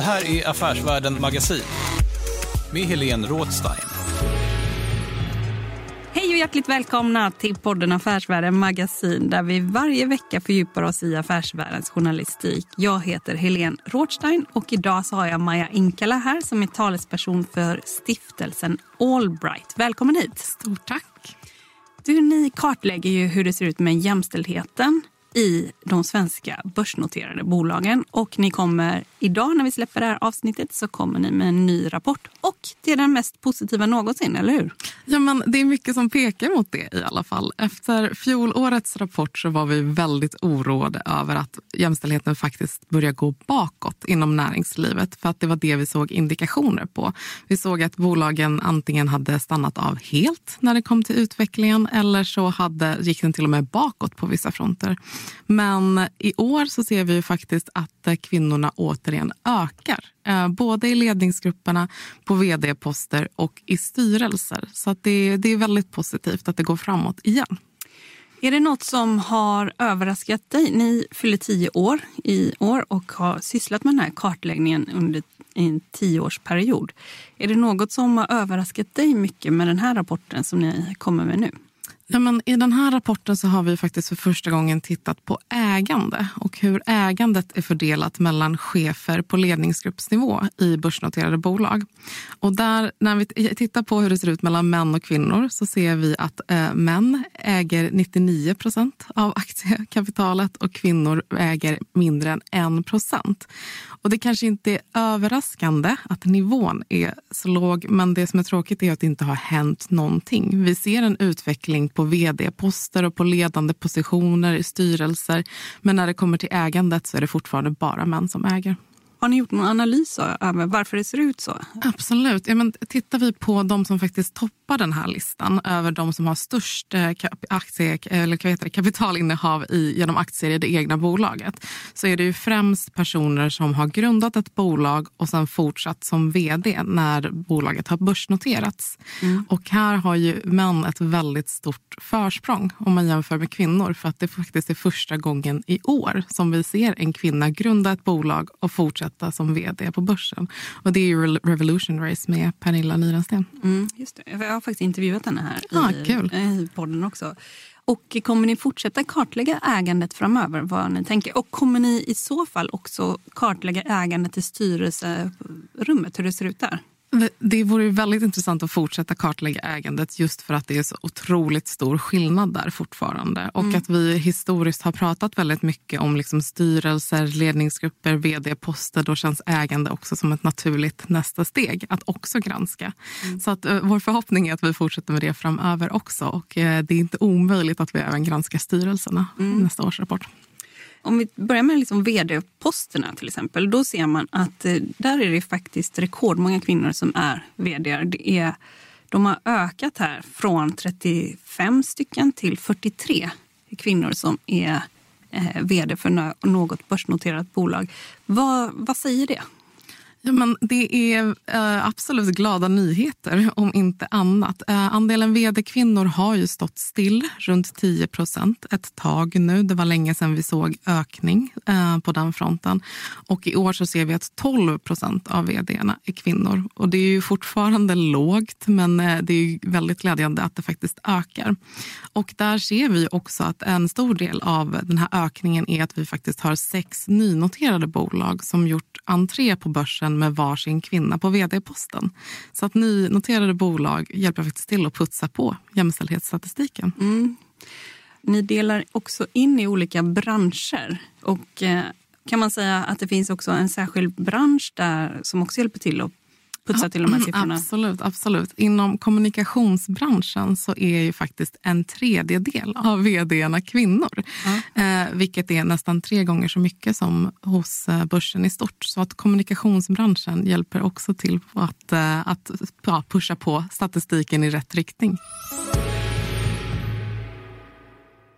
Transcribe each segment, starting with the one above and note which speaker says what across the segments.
Speaker 1: Det här är Affärsvärlden Magasin med Helene Rådstein.
Speaker 2: Hej och hjärtligt välkomna till podden Affärsvärlden Magasin där vi varje vecka fördjupar oss i affärsvärldens journalistik. Jag heter Helene Rådstein och idag så har jag Maja Inkala här som är talesperson för stiftelsen Allbright. Välkommen hit!
Speaker 3: Stort tack!
Speaker 2: Du, ni kartlägger ju hur det ser ut med jämställdheten i de svenska börsnoterade bolagen. Och ni kommer idag när vi släpper det här avsnittet så kommer ni med en ny rapport. Och det är den mest positiva någonsin, eller hur?
Speaker 3: Ja, men det är mycket som pekar mot det i alla fall. Efter fjolårets rapport så var vi väldigt oroade över att jämställdheten faktiskt börjar gå bakåt inom näringslivet för att det var det vi såg indikationer på. Vi såg att bolagen antingen hade stannat av helt när det kom till utvecklingen eller så hade, gick den till och med bakåt på vissa fronter. Men i år så ser vi ju faktiskt att eh, kvinnorna återigen ökar. Eh, både i ledningsgrupperna, på vd-poster och i styrelser. Så att det, det är väldigt positivt att det går framåt igen.
Speaker 2: Är det något som har överraskat dig? Ni fyller tio år i år och har sysslat med den här kartläggningen under en tioårsperiod. Är det något som har överraskat dig mycket med den här rapporten som ni kommer med nu?
Speaker 3: Ja, men I den här rapporten så har vi faktiskt för första gången tittat på ägande och hur ägandet är fördelat mellan chefer på ledningsgruppsnivå i börsnoterade bolag. Och där, när vi tittar på hur det ser ut mellan män och kvinnor så ser vi att eh, män äger 99 procent av aktiekapitalet och kvinnor äger mindre än 1 procent. Och det kanske inte är överraskande att nivån är så låg men det som är tråkigt är att det inte har hänt någonting. Vi ser en utveckling på vd-poster och på ledande positioner i styrelser men när det kommer till ägandet så är det fortfarande bara män som äger.
Speaker 2: Har ni gjort någon analys över varför det ser ut så?
Speaker 3: Absolut. Ja, men tittar vi på de som faktiskt toppar den här listan över de som har störst eh, aktie, eller kapitalinnehav i, genom aktier i det egna bolaget så är det ju främst personer som har grundat ett bolag och sen fortsatt som vd när bolaget har börsnoterats. Mm. Och här har ju män ett väldigt stort försprång om man jämför med kvinnor för att det faktiskt är första gången i år som vi ser en kvinna grunda ett bolag och fortsätta fortsätta som vd på börsen. Och det är ju Revolution Race med Pernilla Nyrensten.
Speaker 2: Mm, just det. Jag har faktiskt intervjuat henne här
Speaker 3: ah,
Speaker 2: i,
Speaker 3: kul.
Speaker 2: i podden också. Och kommer ni fortsätta kartlägga ägandet framöver? vad ni tänker? Och kommer ni i så fall också kartlägga ägandet i styrelserummet, hur det ser ut där?
Speaker 3: Det vore väldigt intressant att fortsätta kartlägga ägandet just för att det är så otroligt stor skillnad där fortfarande. Och mm. att vi historiskt har pratat väldigt mycket om liksom styrelser, ledningsgrupper, vd-poster. Då känns ägande också som ett naturligt nästa steg att också granska. Mm. Så att, uh, vår förhoppning är att vi fortsätter med det framöver också. Och uh, det är inte omöjligt att vi även granskar styrelserna mm. nästa årsrapport.
Speaker 2: Om vi börjar med liksom vd-posterna till exempel. Då ser man att eh, där är det faktiskt rekordmånga kvinnor som är vd. Det är, de har ökat här från 35 stycken till 43 kvinnor som är eh, vd för något börsnoterat bolag. Vad, vad säger det?
Speaker 3: Ja, men det är eh, absolut glada nyheter, om inte annat. Eh, andelen vd-kvinnor har ju stått still, runt 10 procent, ett tag nu. Det var länge sedan vi såg ökning eh, på den fronten. Och I år så ser vi att 12 procent av vd är kvinnor. Och Det är ju fortfarande lågt, men eh, det är väldigt glädjande att det faktiskt ökar. Och Där ser vi också att en stor del av den här ökningen är att vi faktiskt har sex nynoterade bolag som gjort entré på börsen med varsin kvinna på vd-posten. Så att nynoterade bolag hjälper faktiskt till att putsa på jämställdhetsstatistiken.
Speaker 2: Mm. Ni delar också in i olika branscher. Och eh, kan man säga att det finns också en särskild bransch där som också hjälper till att putsa till de här siffrorna?
Speaker 3: Absolut. absolut. Inom kommunikationsbranschen så är ju faktiskt en tredjedel av vd kvinnor. Mm. Eh, vilket är nästan tre gånger så mycket som hos eh, börsen i stort. Så att kommunikationsbranschen hjälper också till att, eh, att ja, pusha på statistiken i rätt riktning.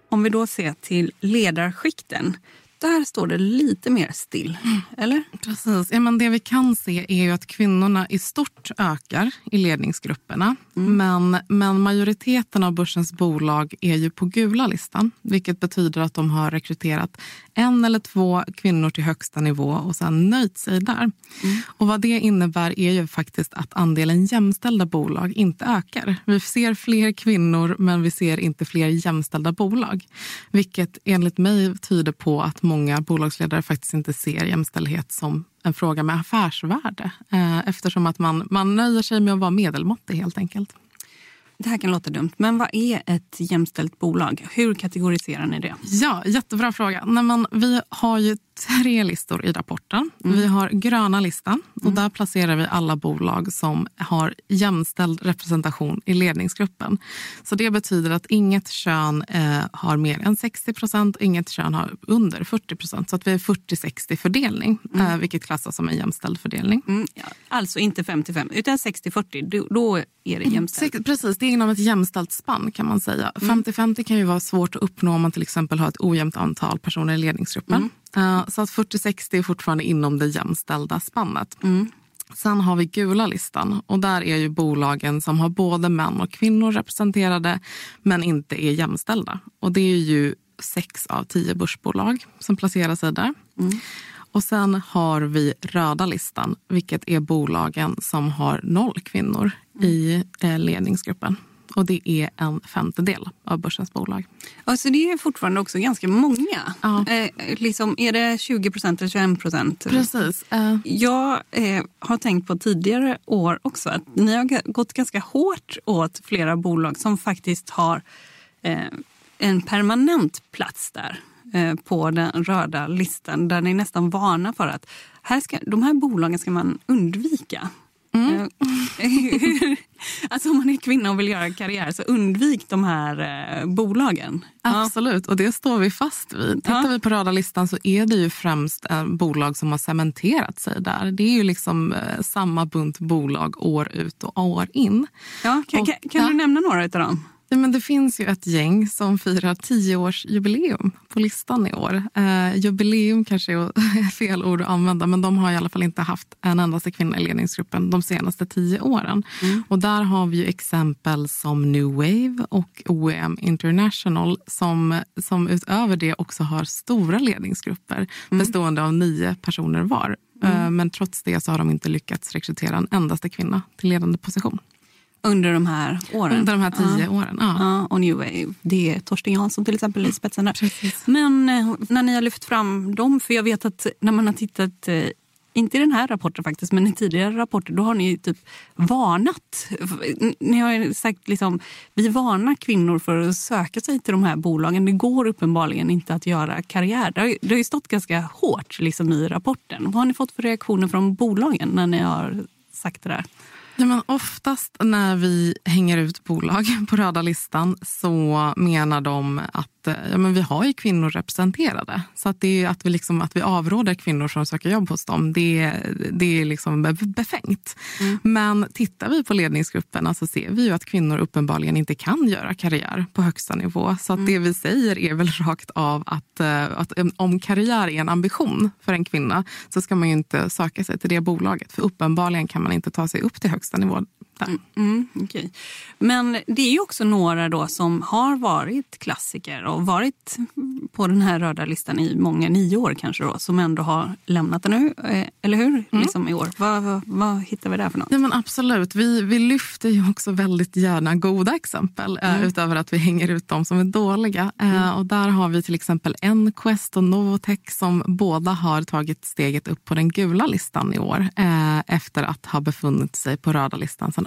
Speaker 2: Om vi då ser till ledarskikten där står det lite mer still. Eller?
Speaker 3: Precis. Ja, men det vi kan se är ju att kvinnorna i stort ökar i ledningsgrupperna. Mm. Men, men majoriteten av börsens bolag är ju på gula listan. Vilket betyder att de har rekryterat en eller två kvinnor till högsta nivå och sen nöjt sig där. Mm. Och vad det innebär är ju faktiskt att andelen jämställda bolag inte ökar. Vi ser fler kvinnor men vi ser inte fler jämställda bolag. Vilket enligt mig tyder på att många bolagsledare faktiskt inte ser jämställdhet som en fråga med affärsvärde eh, eftersom att man, man nöjer sig med att vara medelmåttig helt enkelt.
Speaker 2: Det här kan låta dumt, men vad är ett jämställt bolag? Hur kategoriserar ni det?
Speaker 3: Ja, jättebra fråga. Nej, men vi har ju tre listor i rapporten. Mm. Vi har gröna listan och mm. där placerar vi alla bolag som har jämställd representation i ledningsgruppen. Så det betyder att inget kön eh, har mer än 60 procent och inget kön har under 40 procent. Så att vi är 40-60 fördelning, mm. eh, vilket klassas som en jämställd fördelning.
Speaker 2: Mm. Ja, alltså inte 55 utan 60-40, då, är det mm, jämställt.
Speaker 3: Precis, det inom ett jämställt spann kan man säga. 50-50 mm. kan ju vara svårt att uppnå om man till exempel har ett ojämnt antal personer i ledningsgruppen. Mm. Uh, så att 40-60 är fortfarande inom det jämställda spannet. Mm. Sen har vi gula listan och där är ju bolagen som har både män och kvinnor representerade men inte är jämställda. Och det är ju sex av tio börsbolag som placerar sig där. Mm. Och sen har vi röda listan, vilket är bolagen som har noll kvinnor i eh, ledningsgruppen och det är en femtedel av börsens bolag.
Speaker 2: Alltså det är fortfarande också ganska många. Ja. Eh, liksom, är det 20 procent eller 21 procent?
Speaker 3: Precis. Uh.
Speaker 2: Jag eh, har tänkt på tidigare år också att ni har gått ganska hårt åt flera bolag som faktiskt har eh, en permanent plats där eh, på den röda listan där ni nästan varnar för att här ska, de här bolagen ska man undvika. Mm. Eh, alltså om man är kvinna och vill göra karriär, så undvik de här eh, bolagen.
Speaker 3: Absolut, och det står vi fast vid. Tittar ja. vi på röda listan så är det ju främst eh, bolag som har cementerat sig där. Det är ju liksom eh, samma bunt bolag år ut och år in.
Speaker 2: Ja, kan, och, kan, kan ja. du nämna några av dem?
Speaker 3: Ja, men det finns ju ett gäng som firar tioårsjubileum på listan i år. Eh, jubileum kanske är fel ord att använda men de har i alla fall inte haft en endaste kvinna i ledningsgruppen de senaste tio åren. Mm. Och där har vi exempel som New Wave och OEM International som, som utöver det också har stora ledningsgrupper mm. bestående av nio personer var. Mm. Eh, men trots det så har de inte lyckats rekrytera en endaste kvinna till ledande position.
Speaker 2: Under de här åren?
Speaker 3: Under de här tio ja. åren, ja.
Speaker 2: ja. Och New Wave, det är Torsten Jansson till exempel i spetsen där. Precis. Men eh, när ni har lyft fram dem, för jag vet att när man har tittat eh, inte i den här rapporten faktiskt, men i tidigare rapporter, då har ni typ varnat. Ni har sagt liksom, vi varnar kvinnor för att söka sig till de här bolagen. Det går uppenbarligen inte att göra karriär. Det har, det har ju stått ganska hårt liksom, i rapporten. Vad har ni fått för reaktioner från bolagen när ni har sagt det där?
Speaker 3: Nej, men oftast när vi hänger ut bolag på röda listan så menar de att att eh, ja, men vi har ju kvinnor representerade. Så att, det är att, vi liksom, att vi avråder kvinnor som söker jobb hos dem, det, det är liksom befängt. Mm. Men tittar vi på ledningsgrupperna så ser vi ju att kvinnor uppenbarligen inte kan göra karriär på högsta nivå. Så att mm. det vi säger är väl rakt av att, eh, att om karriär är en ambition för en kvinna så ska man ju inte söka sig till det bolaget. För uppenbarligen kan man inte ta sig upp till högsta nivå
Speaker 2: Mm, mm, okay. Men det är ju också några då som har varit klassiker och varit på den här röda listan i många, nio år kanske då, som ändå har lämnat den nu, eh, eller hur? Mm. Liksom i år. Vad, vad, vad, hittar vi där för något?
Speaker 3: Ja, men absolut, vi, vi lyfter ju också väldigt gärna goda exempel eh, mm. utöver att vi hänger ut de som är dåliga. Eh, mm. Och där har vi till exempel Enquest och Novotech som båda har tagit steget upp på den gula listan i år efter att ha befunnit sig på röda listan sedan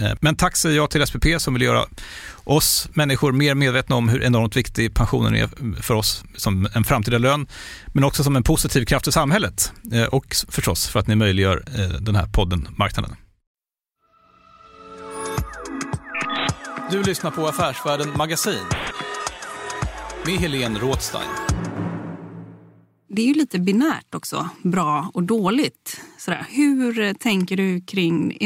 Speaker 1: Eh, men tack säger jag till SPP som vill göra oss människor mer medvetna om hur enormt viktig pensionen är för oss som en framtida lön, men också som en positiv kraft i samhället eh, och förstås för att ni möjliggör eh, den här podden Marknaden. Du lyssnar på Affärsvärlden Magasin med Helene Rådstein.
Speaker 2: Det är ju lite binärt också, bra och dåligt. Sådär. Hur tänker du kring,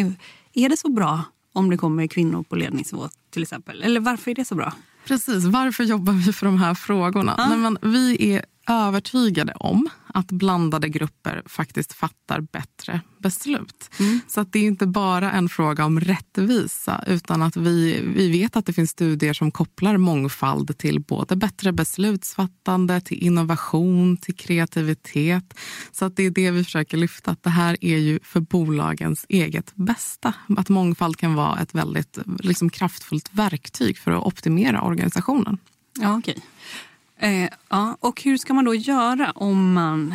Speaker 2: är det så bra om det kommer kvinnor på ledningsnivå till exempel? Eller varför är det så bra?
Speaker 3: Precis, varför jobbar vi för de här frågorna? Ja. Nej, men vi är övertygade om att blandade grupper faktiskt fattar bättre beslut. Mm. Så att det är inte bara en fråga om rättvisa utan att vi, vi vet att det finns studier som kopplar mångfald till både bättre beslutsfattande, till innovation, till kreativitet. Så att det är det vi försöker lyfta, att det här är ju för bolagens eget bästa. Att mångfald kan vara ett väldigt liksom, kraftfullt verktyg för att optimera organisationen.
Speaker 2: Ja, okay. Eh, ja, och hur ska man då göra om man,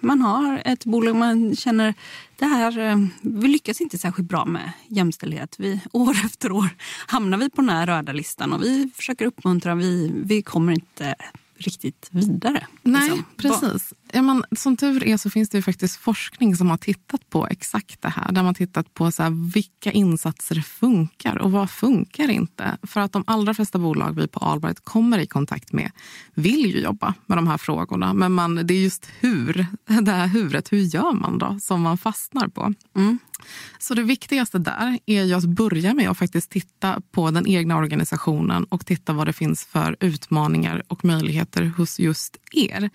Speaker 2: man har ett bolag man känner det här, eh, vi lyckas inte särskilt bra med jämställdhet. Vi, år efter år hamnar vi på den här röda listan och vi försöker uppmuntra, vi, vi kommer inte riktigt vidare.
Speaker 3: Nej, liksom. precis. Ja, men, som tur är så finns det faktiskt forskning som har tittat på exakt det här. Där man tittat på så här, vilka insatser funkar och vad funkar inte. För att de allra flesta bolag vi på Allbright kommer i kontakt med vill ju jobba med de här frågorna. Men man, det är just hur, det här huret, hur gör man då, som man fastnar på. Mm. Så det viktigaste där är ju att börja med att faktiskt titta på den egna organisationen och titta vad det finns för utmaningar och möjligheter hos just er.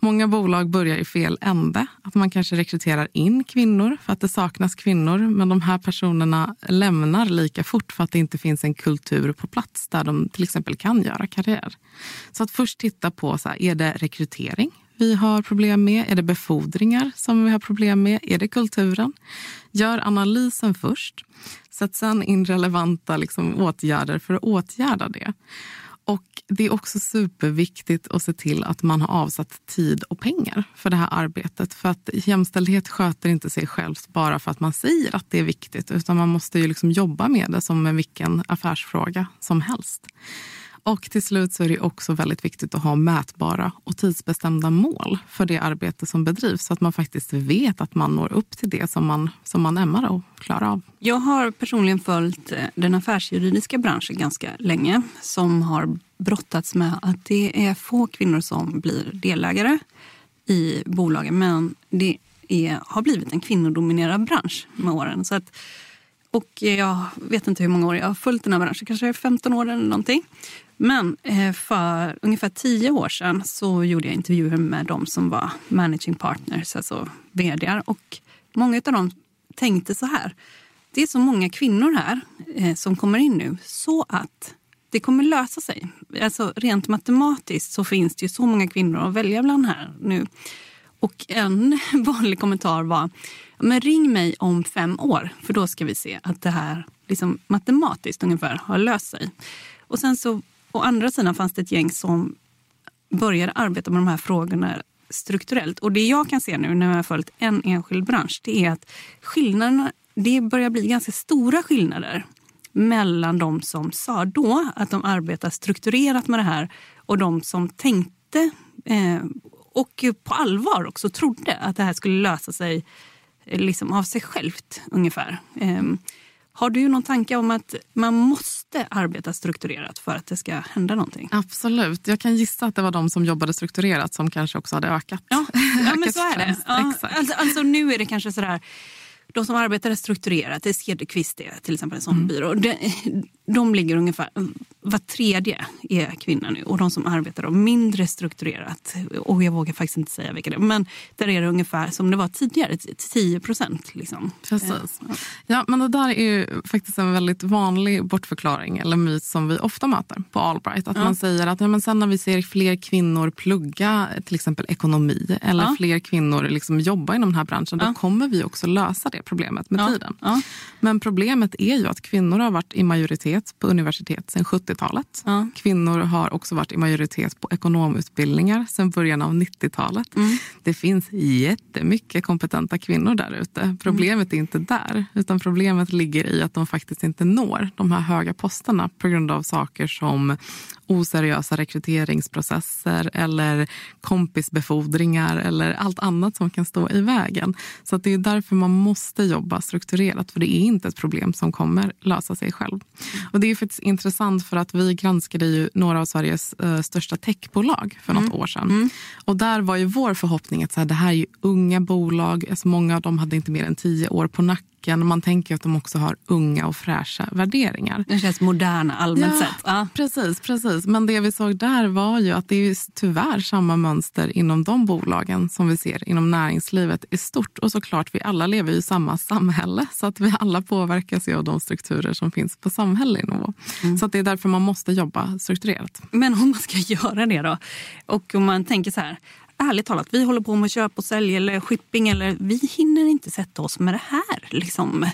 Speaker 3: Många bolag börjar i fel ände. Att man kanske rekryterar in kvinnor för att det saknas kvinnor men de här personerna lämnar lika fort för att det inte finns en kultur på plats där de till exempel kan göra karriär. Så att först titta på, så här, är det rekrytering? Vi har problem med? Är det befordringar som vi har problem med? Är det kulturen? Gör analysen först. Sätt sen in relevanta liksom, åtgärder för att åtgärda det. Och Det är också superviktigt att se till att man har avsatt tid och pengar för det här arbetet. För att jämställdhet sköter inte sig självt bara för att man säger att det är viktigt utan man måste ju liksom jobba med det som med vilken affärsfråga som helst. Och till slut så är det också väldigt viktigt att ha mätbara och tidsbestämda mål för det arbete som bedrivs så att man faktiskt vet att man når upp till det som man, som man ämnar och klarar av.
Speaker 2: Jag har personligen följt eh, den affärsjuridiska branschen ganska länge som har brottats med att det är få kvinnor som blir delägare i bolagen men det är, har blivit en kvinnodominerad bransch med åren. Så att, och jag vet inte hur många år jag har följt den här branschen, kanske 15 år eller någonting. Men eh, för ungefär tio år sedan så gjorde jag intervjuer med de som var managing partners, alltså vd. Och många av dem tänkte så här. Det är så många kvinnor här eh, som kommer in nu så att det kommer lösa sig. Alltså rent matematiskt så finns det ju så många kvinnor att välja bland här nu. Och en vanlig kommentar var men ring mig om fem år för då ska vi se att det här liksom matematiskt ungefär har löst sig. Och sen så Å andra sidan fanns det ett gäng som började arbeta med de här frågorna strukturellt. Och det jag kan se nu när jag har följt en enskild bransch det är att skillnaderna, det börjar bli ganska stora skillnader mellan de som sa då att de arbetar strukturerat med det här och de som tänkte eh, och på allvar också trodde att det här skulle lösa sig eh, liksom av sig självt ungefär. Eh, har du någon tanke om att man måste arbeta strukturerat för att det ska hända någonting?
Speaker 3: Absolut. Jag kan gissa att det var de som jobbade strukturerat som kanske också hade ökat.
Speaker 2: Ja, ja men så är det. Ja, alltså, alltså, nu är det kanske sådär de som arbetar strukturerat, det är Cederqvist är till exempel en sån mm. byrå. De, de ligger ungefär, var tredje är kvinna nu och de som arbetar mindre strukturerat, och jag vågar faktiskt inte säga vilka det är, men där är det ungefär som det var tidigare, 10 procent. Liksom.
Speaker 3: Precis. Ja, men det där är ju faktiskt en väldigt vanlig bortförklaring eller myt som vi ofta möter på Allbright. Att ja. man säger att ja, men sen när vi ser fler kvinnor plugga till exempel ekonomi eller ja. fler kvinnor liksom jobba inom den här branschen, då kommer vi också lösa det problemet med tiden. Men problemet är ju att kvinnor har varit i majoritet majoritet på universitet sedan 70-talet. Ja. Kvinnor har också varit i majoritet på ekonomutbildningar sedan början av 90-talet. Mm. Det finns jättemycket kompetenta kvinnor där ute. Problemet mm. är inte där, utan problemet ligger i att de faktiskt inte når de här höga posterna på grund av saker som oseriösa rekryteringsprocesser eller kompisbefordringar eller allt annat som kan stå i vägen. Så det är därför man måste jobba strukturerat för det är inte ett problem som kommer lösa sig själv. Och Det är faktiskt intressant för att vi granskade ju några av Sveriges uh, största techbolag för något mm. år sedan. Mm. Och där var ju vår förhoppning att så här, det här är unga bolag, alltså många av dem hade inte mer än tio år på nacken boken. Man tänker att de också har unga och fräscha värderingar.
Speaker 2: De känns moderna allmänt ja, sett. Ja.
Speaker 3: Precis, precis. Men det vi såg där var ju att det är tyvärr samma mönster inom de bolagen som vi ser inom näringslivet i stort. Och såklart, vi alla lever i samma samhälle så att vi alla påverkas av de strukturer som finns på samhällelig nivå. Mm. Så det är därför man måste jobba strukturerat.
Speaker 2: Men om man ska göra det då och om man tänker så här ärligt talat, vi håller på med köp och sälj eller shipping. Eller, vi hinner inte sätta oss med det här. Liksom,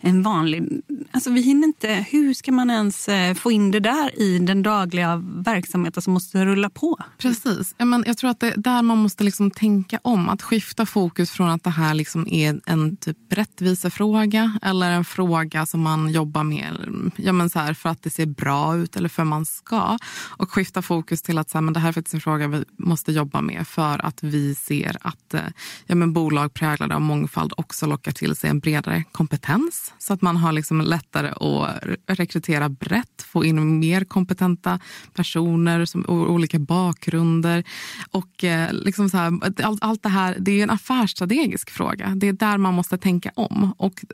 Speaker 2: en vanlig, alltså vi hinner inte, hur ska man ens eh, få in det där i den dagliga verksamheten som måste rulla på?
Speaker 3: Precis. Men jag tror att det är där man måste liksom tänka om. Att skifta fokus från att det här liksom är en typ rättvisefråga eller en fråga som man jobbar med ja men så här, för att det ser bra ut eller för man ska. Och skifta fokus till att så här, men det här är faktiskt en fråga vi måste jobba med för gör att vi ser att eh, ja, men bolag präglade av mångfald också lockar till sig en bredare kompetens. Så att man har liksom lättare att rekrytera brett, få in mer kompetenta personer som olika bakgrunder. Och eh, liksom så här, allt, allt det här, det är en affärsstrategisk fråga. Det är där man måste tänka om. Och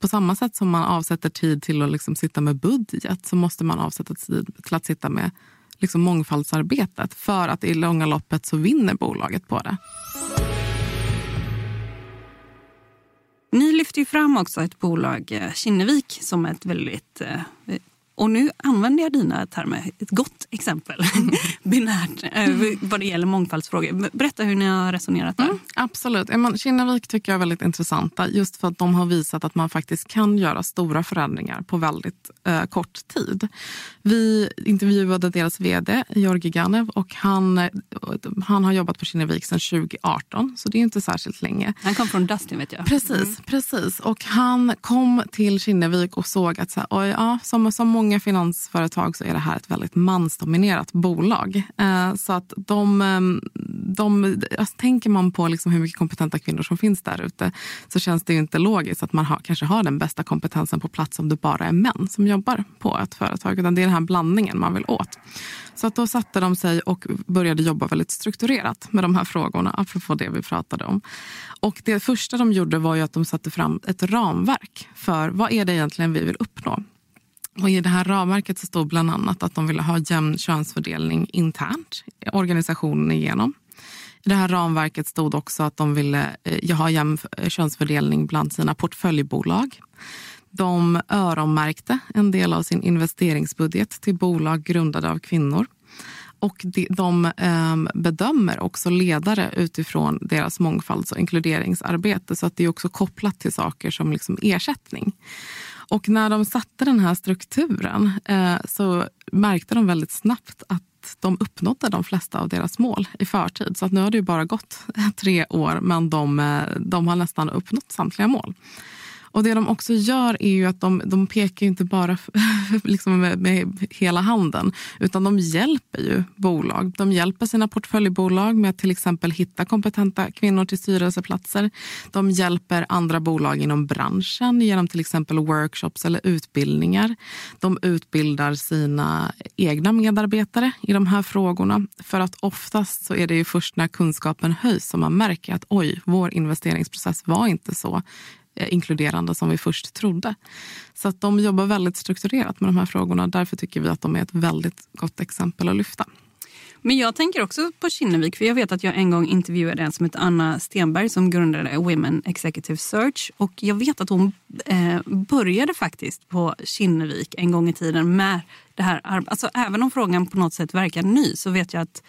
Speaker 3: på samma sätt som man avsätter tid till att liksom sitta med budget så måste man avsätta tid till att sitta med liksom mångfaldsarbetet för att i långa loppet så vinner bolaget på det.
Speaker 2: Ni lyfter ju fram också ett bolag, eh, Kinnevik, som ett väldigt eh, och nu använder jag dina termer, ett gott exempel, binärt, mm. vad det gäller mångfaldsfrågor. Berätta hur ni har resonerat där. Mm,
Speaker 3: absolut. Kinnevik tycker jag är väldigt intressanta just för att de har visat att man faktiskt kan göra stora förändringar på väldigt eh, kort tid. Vi intervjuade deras vd, Georgi Ganev, och han, eh, han har jobbat på Kinnevik sedan 2018, så det är inte särskilt länge.
Speaker 2: Han kom från Dustin vet jag.
Speaker 3: Precis, mm. precis. Och han kom till Kinnevik och såg att så här, ja, som, som många många finansföretag så är det här ett väldigt mansdominerat bolag. Eh, så att de, ehm, de, alltså, tänker man på liksom hur mycket kompetenta kvinnor som finns där ute så känns det inte logiskt att man har, kanske har den bästa kompetensen på plats om det bara är män som jobbar på ett företag. Utan det är den här blandningen man vill åt. Så att då satte de sig och började jobba väldigt strukturerat med de här frågorna, apropå det vi pratade om. Och det första de gjorde var ju att de satte fram ett ramverk för vad är det egentligen vi vill uppnå. Och I det här ramverket så stod bland annat att de ville ha jämn könsfördelning internt, organisationen igenom. I det här ramverket stod också att de ville eh, ha jämn eh, könsfördelning bland sina portföljbolag. De öronmärkte en del av sin investeringsbudget till bolag grundade av kvinnor. Och de, ehm, bedömer också ledare utifrån deras mångfalds och inkluderingsarbete så att det är också kopplat till saker som liksom ersättning. Och när de satte den här strukturen eh, så märkte de väldigt snabbt att de uppnådde de flesta av deras mål i förtid. Så att nu har det bara gått tre år men de, eh, de har nästan uppnått samtliga mål. Och det de också gör är ju att de, de pekar inte bara liksom med, med, hela handen utan de hjälper ju bolag. De hjälper sina portföljbolag med att till exempel hitta kompetenta kvinnor till styrelseplatser. De hjälper andra bolag inom branschen genom till exempel workshops eller utbildningar. De utbildar sina egna medarbetare i de här frågorna. För att oftast så är det ju först när kunskapen höjs som man märker att oj, vår investeringsprocess var inte så Eh, inkluderande som vi först trodde. Så att de jobbar väldigt strukturerat med de här frågorna. Därför tycker vi att de är ett väldigt gott exempel att lyfta.
Speaker 2: Men jag tänker också på Kinnevik, för jag vet att jag en gång intervjuade en som heter Anna Stenberg som grundade Women Executive Search. Och jag vet att hon eh, började faktiskt på Kinnevik en gång i tiden med det här alltså Även om frågan på något sätt verkar ny så vet jag att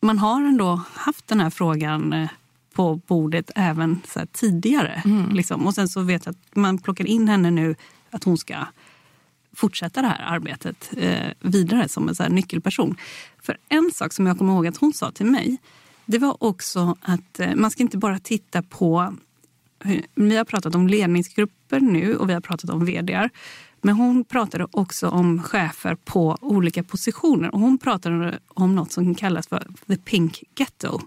Speaker 2: man har ändå haft den här frågan eh, på bordet även så tidigare. Mm. Liksom. Och sen så vet jag att man plockar in henne nu att hon ska fortsätta det här arbetet eh, vidare som en så nyckelperson. För en sak som jag kommer ihåg att hon sa till mig, det var också att eh, man ska inte bara titta på... Vi har pratat om ledningsgrupper nu och vi har pratat om vd. Men hon pratade också om chefer på olika positioner. Och hon pratade om något som kallas för the pink ghetto.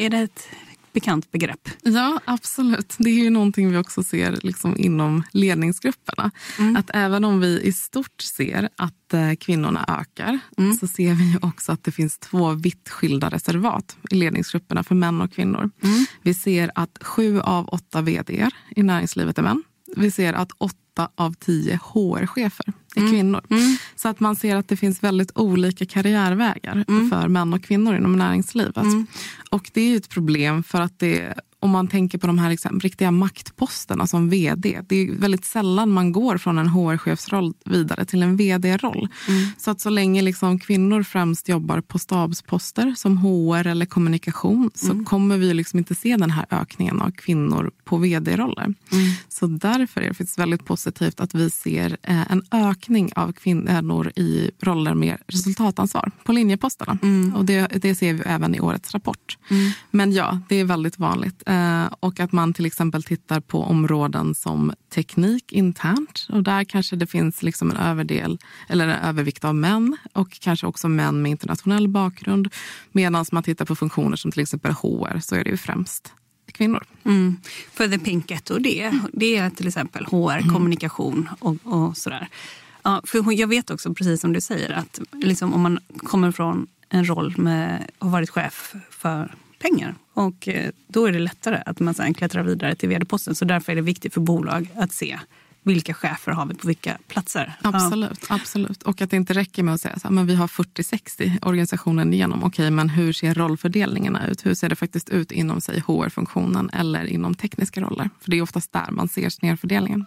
Speaker 2: Är det ett bekant begrepp?
Speaker 3: Ja, absolut. Det är ju någonting vi också ser liksom inom ledningsgrupperna. Mm. Att även om vi i stort ser att eh, kvinnorna ökar mm. så ser vi också att det finns två vitt skilda reservat i ledningsgrupperna för män och kvinnor. Mm. Vi ser att sju av åtta vd i näringslivet är män. Vi ser att åtta av tio HR-chefer är mm. kvinnor. Mm. Så att man ser att det finns väldigt olika karriärvägar mm. för män och kvinnor inom näringslivet. Mm. Och det är ett problem för att det om man tänker på de här liksom, riktiga maktposterna som vd. Det är väldigt sällan man går från en HR-chefsroll vidare till en vd-roll. Mm. Så att så länge liksom kvinnor främst jobbar på stabsposter som HR eller kommunikation så mm. kommer vi liksom inte se den här ökningen av kvinnor på vd-roller. Mm. Så därför är det faktiskt väldigt positivt att vi ser eh, en ökning av kvinnor i roller med resultatansvar på linjeposterna. Mm. Och det, det, ser vi även i årets rapport. Mm. Men ja, det är väldigt vanligt Eh, och att man till exempel tittar på områden som teknik internt. Och där kanske det finns liksom en överdel eller en övervikt av män och kanske också män med internationell bakgrund. Medan man tittar på funktioner som till exempel HR så är det ju främst kvinnor.
Speaker 2: Mm. För The Pink Ghetto, det, det är till exempel HR, mm. kommunikation och, och sådär. Ja, för jag vet också, precis som du säger, att liksom om man kommer från en roll med har varit chef för pengar. Och eh, då är det lättare att man sen klättrar vidare till vd-posten. Så därför är det viktigt för bolag att se vilka chefer har vi på vilka platser.
Speaker 3: Absolut. Ja. absolut. Och att det inte räcker med att säga att vi har 40-60 organisationen igenom. Okej, men hur ser rollfördelningarna ut? Hur ser det faktiskt ut inom sig HR-funktionen eller inom tekniska roller? För det är oftast där man ser snedfördelningen.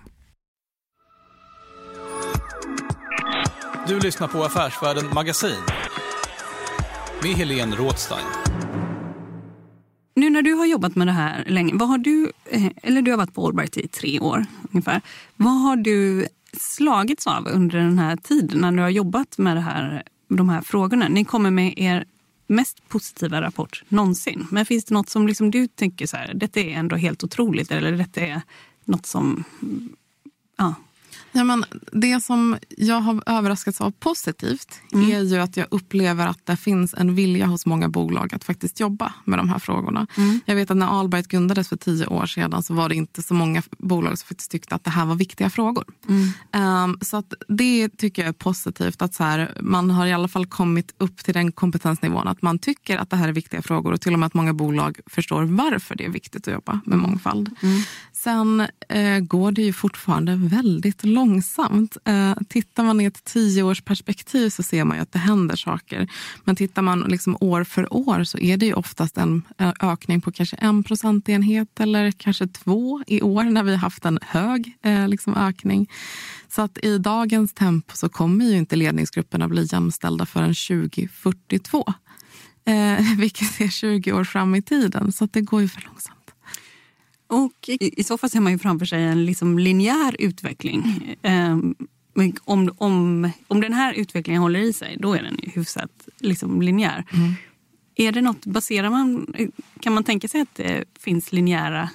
Speaker 1: Du lyssnar på Affärsvärlden Magasin med Helene Rådstein.
Speaker 2: Nu när du har jobbat med det här länge, vad har du, eh, eller du har varit på Allbright i tre år ungefär. Vad har du slagits av under den här tiden när du har jobbat med det här, de här frågorna? Ni kommer med er mest positiva rapport någonsin. Men finns det något som liksom du tänker så här, detta är ändå helt otroligt eller detta är något som ja,
Speaker 3: Ja, men det som jag har överraskats av positivt mm. är ju att jag upplever att det finns en vilja hos många bolag att faktiskt jobba med de här frågorna. Mm. Jag vet att när Allbright grundades för tio år sedan så var det inte så många bolag som faktiskt tyckte att det här var viktiga frågor. Mm. Um, så att det tycker jag är positivt. att så här, Man har i alla fall kommit upp till den kompetensnivån att man tycker att det här är viktiga frågor och till och med att många bolag förstår varför det är viktigt att jobba med mångfald. Mm. Sen eh, går det ju fortfarande väldigt långsamt. Eh, tittar man i ett tioårsperspektiv så ser man ju att det händer saker. Men tittar man liksom år för år så är det ju oftast en eh, ökning på kanske en procentenhet eller kanske två i år när vi har haft en hög eh, liksom ökning. Så att i dagens tempo så kommer ju inte ledningsgrupperna bli jämställda förrän 2042. Eh, vilket är 20 år fram i tiden, så det går ju för långsamt.
Speaker 2: Och i, så fall ser man ju framför sig en liksom linjär utveckling. Mm. Um, om, om, om den här utvecklingen håller i sig, då är den ju hyfsat liksom, linjär. Mm. Är det något, baserar man, kan man tänka sig att det finns linjära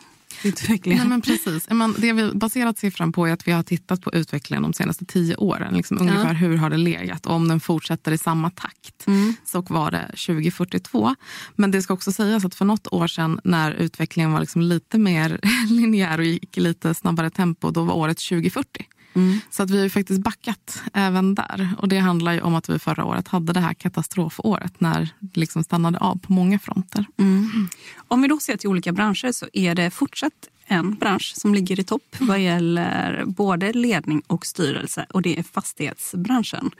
Speaker 2: utvecklingen.
Speaker 3: Nej, men precis. Det vi baserat siffran på är att vi har tittat på utvecklingen de senaste tio åren. Liksom ungefär ja. hur har det legat och om den fortsätter i samma takt mm. så var det 2042. Men det ska också sägas att för något år sedan när utvecklingen var liksom lite mer linjär och gick i lite snabbare tempo, då var året 2040. Mm. Så att vi har faktiskt backat även där. Och Det handlar ju om att vi förra året hade det här katastrofåret när det liksom stannade av på många fronter. Mm.
Speaker 2: Om vi då ser till olika branscher så är det fortsatt en bransch som ligger i topp vad gäller både ledning och styrelse och det är fastighetsbranschen.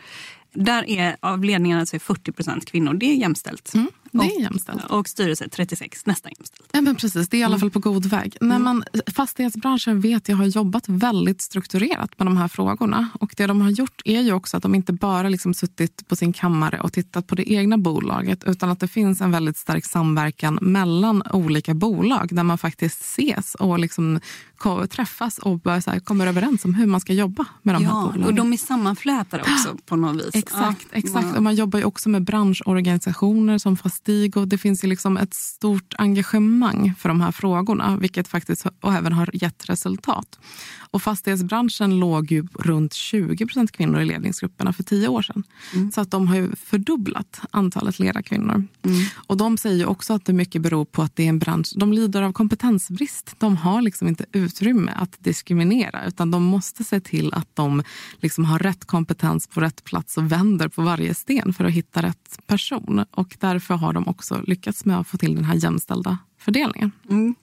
Speaker 2: Där är av ledningarna så är 40 procent kvinnor. Det är jämställt. Mm.
Speaker 3: Det är jämställt.
Speaker 2: Och styrelse 36, nästan jämställt.
Speaker 3: Ja, men precis, det är i alla fall på god väg. Mm. När man, fastighetsbranschen vet jag har jobbat väldigt strukturerat med de här frågorna. Och Det de har gjort är ju också att de inte bara liksom suttit på sin kammare och tittat på det egna bolaget utan att det finns en väldigt stark samverkan mellan olika bolag där man faktiskt ses och liksom träffas och här, kommer överens om hur man ska jobba med de
Speaker 2: ja,
Speaker 3: här bolagen.
Speaker 2: Och de är sammanflätade också på något vis.
Speaker 3: Exakt. Exakt. Och man jobbar ju också med branschorganisationer som Fastigo. Det finns ju liksom ett stort engagemang för de här frågorna vilket faktiskt och även har gett resultat. Och fastighetsbranschen låg ju runt 20% kvinnor i ledningsgrupperna för tio år sedan. Mm. Så att de har ju fördubblat antalet ledarkvinnor. Mm. Och de säger också att det mycket beror på att det är en bransch, de lider av kompetensbrist. De har liksom inte utrymme att diskriminera utan de måste se till att de liksom har rätt kompetens på rätt plats och vänder på varje sten för att hitta rätt person. Och därför har de också lyckats med att få till den här jämställda fördelningen.
Speaker 2: Mm.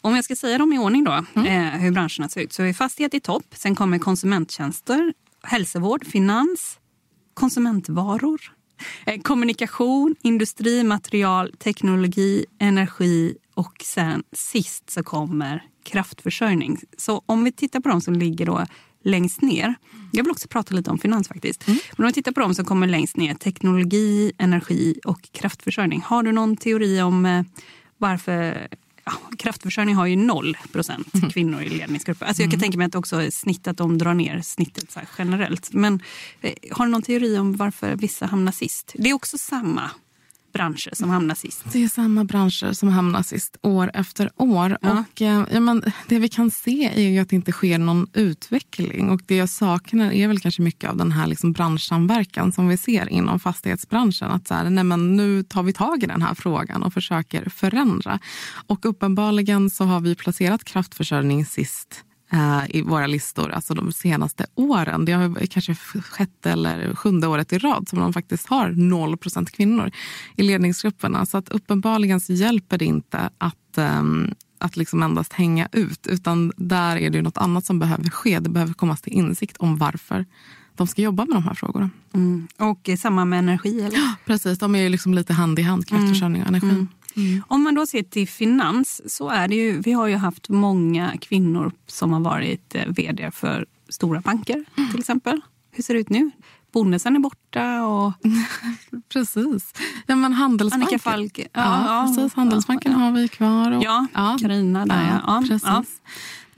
Speaker 2: Om jag ska säga dem i ordning då, mm. eh, hur branscherna ser ut, så är fastighet i topp. Sen kommer konsumenttjänster, hälsovård, finans, konsumentvaror, eh, kommunikation, industri, material, teknologi, energi och sen sist så kommer kraftförsörjning. Så om vi tittar på de som ligger då längst ner. Jag vill också prata lite om finans faktiskt. Mm. Men om vi tittar på de som kommer längst ner, teknologi, energi och kraftförsörjning. Har du någon teori om eh, varför ja, kraftförsörjning har ju noll procent mm. kvinnor i ledningsgrupper. Alltså jag kan mm. tänka mig att också snittet de drar ner snittet generellt. Men eh, har du någon teori om varför vissa hamnar sist? Det är också samma branscher som hamnar sist.
Speaker 3: Det är samma branscher som hamnar sist år efter år. Ja. Och, eh, ja, men, det vi kan se är att det inte sker någon utveckling. Och Det jag saknar är väl kanske mycket av den här liksom branschsamverkan som vi ser inom fastighetsbranschen. Att så här, nej, men nu tar vi tag i den här frågan och försöker förändra. Och uppenbarligen så har vi placerat kraftförsörjning sist Eh, i våra listor alltså de senaste åren. Det har kanske sjätte eller sjunde året i rad som de faktiskt har 0% kvinnor i ledningsgrupperna. Så att uppenbarligen så hjälper det inte att um, att liksom endast hänga ut. Utan där är det något annat som behöver ske. Det behöver komma till insikt om varför de ska jobba med de här frågorna.
Speaker 2: Mm. Och samma med energi? Eller? Ja,
Speaker 3: precis. De är liksom lite hand i hand, kraftförsörjning och energi. Mm.
Speaker 2: Mm. Om man då ser till finans så är det ju, vi har ju haft många kvinnor som har varit eh, vd för stora banker mm. till exempel. Hur ser det ut nu? Bonnesen är borta. Och...
Speaker 3: precis. Ja, men Handelsbanken.
Speaker 2: Annika Falk. Ja,
Speaker 3: ja, precis. Handelsbanken ja, har vi kvar.
Speaker 2: Och... Ja, Carina där. Ja,
Speaker 3: precis.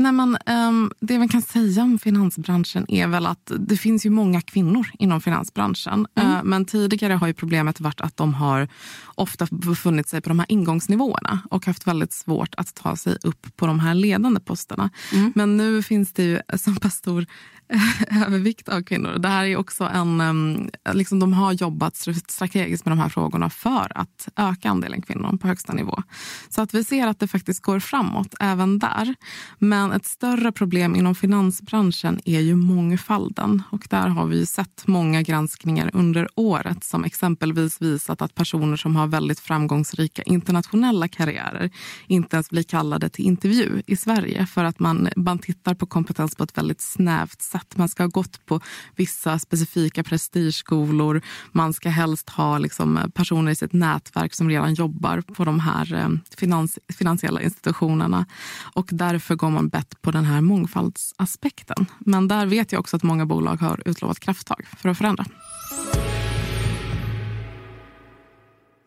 Speaker 3: Nej, men, um, det man kan säga om finansbranschen är väl att det finns ju många kvinnor inom finansbranschen. Mm. Uh, men tidigare har ju problemet varit att de har ofta befunnit sig på de här ingångsnivåerna och haft väldigt svårt att ta sig upp på de här ledande posterna. Mm. Men nu finns det ju så pass stor övervikt av kvinnor. Det här är också en, liksom de har jobbat strategiskt med de här frågorna för att öka andelen kvinnor på högsta nivå. Så att vi ser att det faktiskt går framåt även där. Men ett större problem inom finansbranschen är ju mångfalden. Och där har vi sett många granskningar under året som exempelvis visat att personer som har väldigt framgångsrika internationella karriärer inte ens blir kallade till intervju i Sverige för att man, man tittar på kompetens på ett väldigt snävt sätt rätt. Man ska ha gått på vissa specifika prestigeskolor. Man ska helst ha liksom personer i sitt nätverk som redan jobbar på de här eh, finans, finansiella institutionerna. Och därför går man bett på den här mångfaldsaspekten. Men där vet jag också att många bolag har utlovat krafttag för att förändra.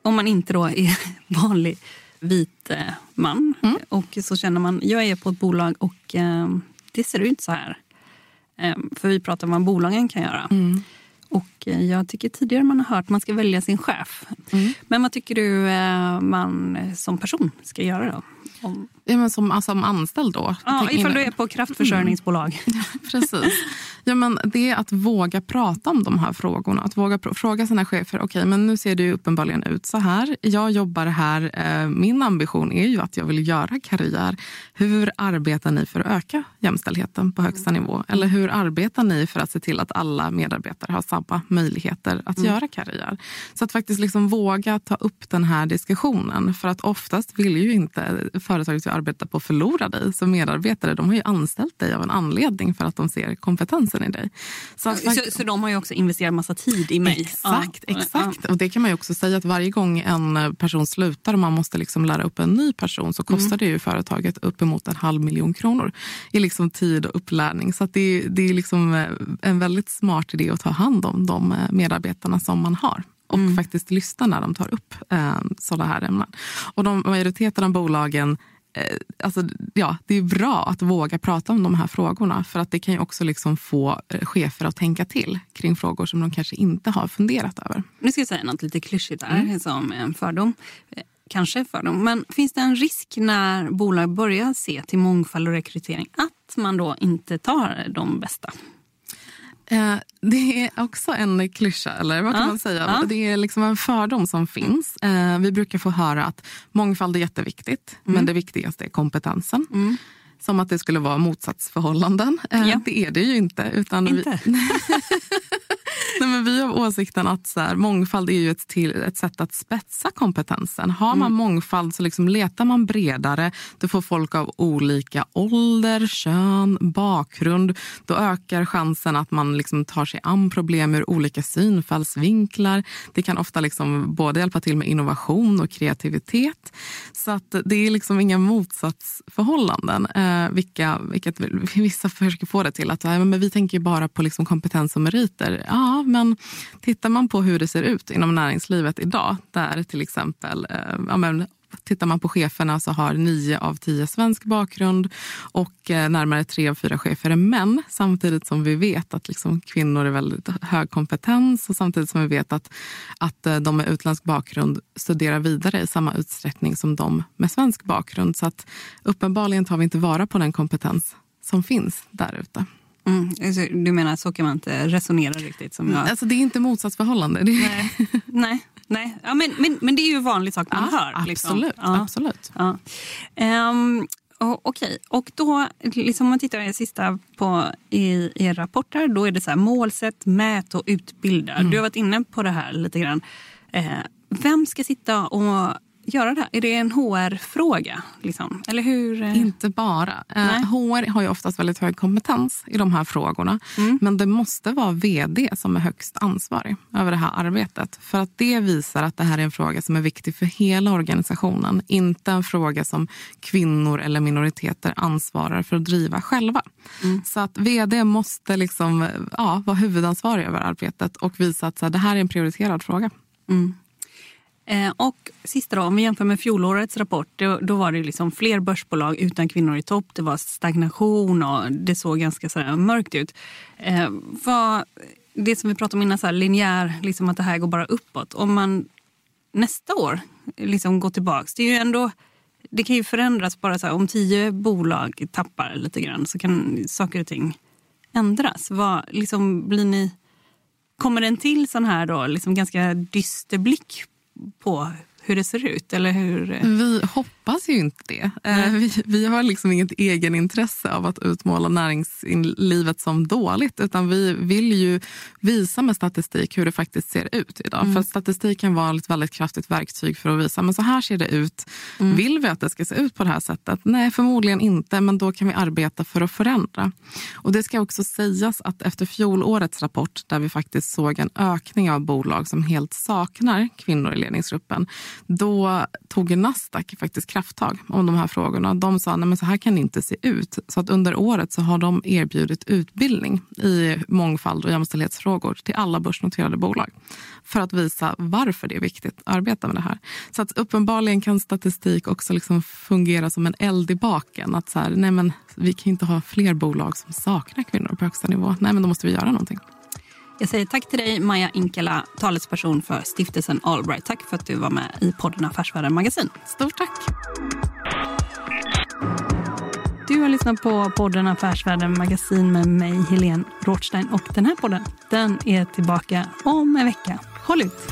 Speaker 2: Om man inte då är vanlig vit eh, man mm. och så känner man jag är på ett bolag och eh, det ser ut så här. Ehm, för vi pratar om vad bolagen kan göra. Mm. Och jag tycker tidigare man har hört att man ska välja sin chef. Mm. Men vad tycker du eh, man som person ska göra då?
Speaker 3: Om... Ja, men som, alltså, som anställd då?
Speaker 2: Ja, ifall du är på kraftförsörjningsbolag.
Speaker 3: Mm. Precis. Ja, men det är att våga prata om de här frågorna. Att våga fråga sina chefer. Okej, okay, men nu ser det uppenbarligen ut så här. Jag jobbar här. Eh, min ambition är ju att jag vill göra karriär. Hur arbetar ni för att öka jämställdheten på högsta nivå? Eller hur arbetar ni för att se till att alla medarbetare har samma möjligheter att mm. göra karriär? Så att faktiskt liksom våga ta upp den här diskussionen. För att oftast vill ju inte företaget arbeta på att förlora dig. Så medarbetare de har ju anställt dig av en anledning för att de ser kompetensen i dig.
Speaker 2: Så, så, så de har ju också investerat massa tid i mig?
Speaker 3: Exakt, ja. exakt. Och det kan man ju också säga att varje gång en person slutar och man måste liksom lära upp en ny person så kostar mm. det ju företaget uppemot en halv miljon kronor i liksom tid och upplärning. Så det, det är liksom eh, en väldigt smart idé att ta hand om de eh, medarbetarna som man har och mm. faktiskt lyssna när de tar upp eh, sådana här ämnen. Och de, majoriteten av bolagen eh, Alltså, ja, det är bra att våga prata om de här frågorna för att det kan ju också liksom få eh, chefer att tänka till kring frågor som de kanske inte har funderat över.
Speaker 2: Nu ska jag säga något lite klyschigt där, mm. som en fördom. Kanske fördom. Men finns det en risk när bolag börjar se till mångfald och rekrytering att man då inte tar de bästa?
Speaker 3: Eh, det är också en klyscha, eller vad kan ja, man säga? Ja. Det är liksom en fördom som finns. Eh, vi brukar få höra att mångfald är jätteviktigt, mm. men det viktigaste är kompetensen. Mm. Som att det skulle vara motsatsförhållanden. Eh, ja. Det är det ju inte. Utan
Speaker 2: inte?
Speaker 3: Vi... Nej, men vi har åsikten att så här, mångfald är ju ett, till, ett sätt att spetsa kompetensen. Har man mm. mångfald så liksom letar man bredare. Du får folk av olika ålder, kön, bakgrund. Då ökar chansen att man liksom tar sig an problem ur olika synfallsvinklar. Det kan ofta liksom både hjälpa till med innovation och kreativitet. Så att det är liksom inga motsatsförhållanden. Eh, vilka, vilket vissa försöker få det till att men vi tänker bara på liksom kompetens och meriter. Ja, men tittar man på hur det ser ut inom näringslivet idag, där till exempel eh, ja, men, Tittar man på cheferna så har nio av tio svensk bakgrund och eh, närmare tre av fyra chefer är män. Samtidigt som vi vet att liksom kvinnor är väldigt hög kompetens och samtidigt som vi vet att, att eh, de med utländsk bakgrund studerar vidare i samma utsträckning som de med svensk bakgrund. Så att uppenbarligen tar vi inte vara på den kompetens som finns där ute.
Speaker 2: Mm. Alltså, du menar så kan man inte resonera riktigt? Som jag...
Speaker 3: alltså, det är inte motsatsförhållande.
Speaker 2: Nej, nej, nej. Ja, men, men, men det är ju en vanlig sak man
Speaker 3: ja,
Speaker 2: hör.
Speaker 3: Absolut. Liksom. Ja. absolut.
Speaker 2: Ja. Um, Okej, okay. och då liksom om man tittar i sista på i er rapporter, då är det så här målsätt, mät och utbilda. Mm. Du har varit inne på det här lite grann. Eh, vem ska sitta och göra det? Är det en HR-fråga? Liksom? Eller hur?
Speaker 3: Eh? Inte bara. Eh, Nej. HR har ju oftast väldigt hög kompetens i de här frågorna. Mm. Men det måste vara vd som är högst ansvarig över det här arbetet. För att det visar att det här är en fråga som är viktig för hela organisationen. Inte en fråga som kvinnor eller minoriteter ansvarar för att driva själva. Mm. Så att vd måste liksom, ja, vara huvudansvarig över arbetet och visa att så här, det här är en prioriterad fråga.
Speaker 2: Mm. Eh, och sista då, om vi jämför med fjolårets rapport, då, då var det liksom fler börsbolag utan kvinnor i topp. Det var stagnation och det såg ganska så mörkt ut. Eh, vad, det som vi pratade om innan, så här, linjär, liksom att det här går bara uppåt. Om man nästa år liksom går tillbaka, det är ju ändå det kan ju förändras. bara så här, Om tio bolag tappar lite grann så kan saker och ting ändras. Vad, liksom, blir ni, kommer det en till sån här då, liksom ganska dyster blick på hur det ser ut? Eller hur?
Speaker 3: Vi hoppas ju inte det. Eh, vi, vi, har liksom inget egenintresse av att utmåla näringslivet som dåligt. Utan vi vill ju visa med statistik hur det faktiskt ser ut idag. Mm. För Statistik kan vara ett väldigt kraftigt verktyg för att visa men så här ser det ut. Mm. Vill vi att det ska se ut på det här sättet? Nej, förmodligen inte. Men då kan vi arbeta för att förändra. Och Det ska också sägas att efter fjolårets rapport där vi faktiskt såg en ökning av bolag som helt saknar kvinnor i ledningsgruppen då tog Nasdaq faktiskt krafttag om de här frågorna. De sa att så här kan det inte se ut. Så att under året så har de erbjudit utbildning i mångfald och jämställdhetsfrågor till alla börsnoterade bolag för att visa varför det är viktigt att arbeta med det här. Så att uppenbarligen kan statistik också liksom fungera som en eld i baken. Att så här, nej men, vi kan inte ha fler bolag som saknar kvinnor på högsta nivå. Nej, men då måste vi göra någonting.
Speaker 2: Jag säger tack till dig, Maja Inkela, talesperson för stiftelsen Allbright. Tack för att du var med i podden Affärsvärlden Magasin.
Speaker 3: Stort tack.
Speaker 2: Du har lyssnat på podden Affärsvärlden Magasin med mig, Helene Rothstein. Och den här podden den är tillbaka om en vecka. Håll ut!